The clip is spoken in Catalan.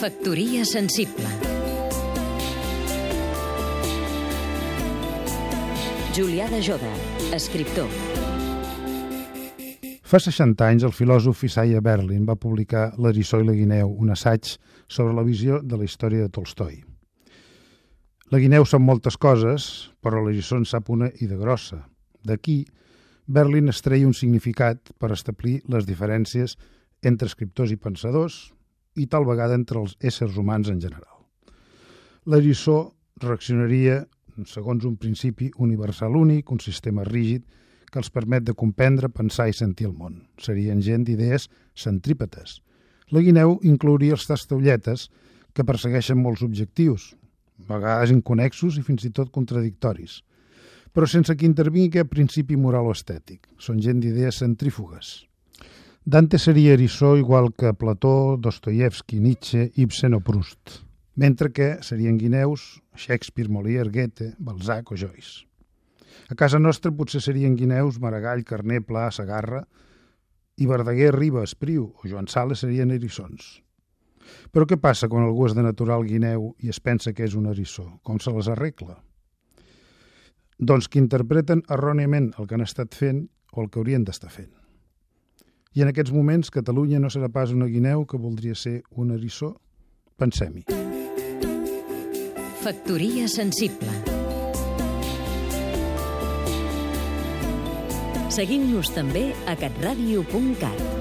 Factoria sensible Julià de Joda, escriptor Fa 60 anys, el filòsof Isaiah Berlin va publicar L'eriçó i la guineu, un assaig sobre la visió de la història de Tolstoi. La guineu són moltes coses, però l'eriçó en sap una i de grossa. D'aquí, Berlin es treia un significat per establir les diferències entre escriptors i pensadors i tal vegada entre els éssers humans en general. L'eriçó reaccionaria segons un principi universal únic, un sistema rígid, que els permet de comprendre, pensar i sentir el món. Serien gent d'idees centrípetes. La guineu inclouria els tastaulletes que persegueixen molts objectius, a vegades inconexos i fins i tot contradictoris, però sense que intervingui cap principi moral o estètic. Són gent d'idees centrífugues. Dante seria eriçó igual que Plató, Dostoyevsky, Nietzsche, Ibsen o Proust, mentre que serien guineus Shakespeare, Molière, Goethe, Balzac o Joyce. A casa nostra potser serien guineus, Maragall, Carner, Pla, Sagarra, i Verdaguer, Riba, Espriu o Joan Sales serien erissons. Però què passa quan algú és de natural guineu i es pensa que és un erissó? Com se les arregla? Doncs que interpreten erròniament el que han estat fent o el que haurien d'estar fent. I en aquests moments Catalunya no serà pas una guineu que voldria ser un erissó? Pensem-hi. Factoria sensible Seguim-nos també a catradio.cat